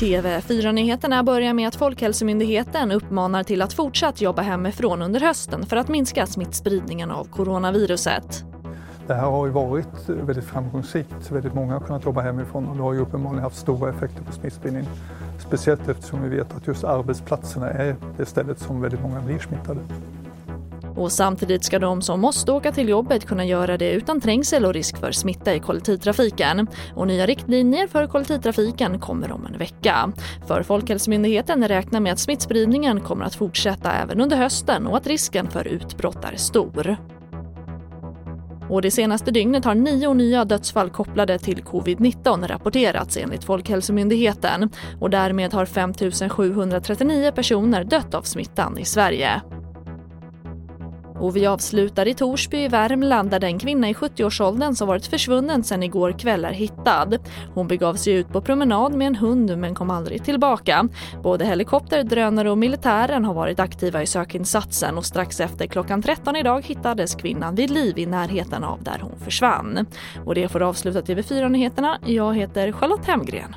TV4-nyheterna börjar med att Folkhälsomyndigheten uppmanar till att fortsatt jobba hemifrån under hösten för att minska smittspridningen av coronaviruset. Det här har ju varit väldigt framgångsrikt. Väldigt många har kunnat jobba hemifrån och det har ju uppenbarligen haft stora effekter på smittspridningen. Speciellt eftersom vi vet att just arbetsplatserna är det stället som väldigt många blir smittade. Och samtidigt ska de som måste åka till jobbet kunna göra det utan trängsel och risk för smitta i kollektivtrafiken. Och nya riktlinjer för kollektivtrafiken kommer om en vecka. För Folkhälsomyndigheten räknar med att smittspridningen kommer att fortsätta även under hösten och att risken för utbrott är stor. Och det senaste dygnet har nio nya dödsfall kopplade till covid-19 rapporterats enligt Folkhälsomyndigheten. Och därmed har 5 739 personer dött av smittan i Sverige. Och vi avslutar i Torsby i Värmland där den kvinna i 70-årsåldern som varit försvunnen sedan igår kväll är hittad. Hon begav sig ut på promenad med en hund men kom aldrig tillbaka. Både helikopter, drönare och militären har varit aktiva i sökinsatsen och strax efter klockan 13 idag hittades kvinnan vid liv i närheten av där hon försvann. Och det får avsluta TV4-nyheterna. Jag heter Charlotte Hemgren.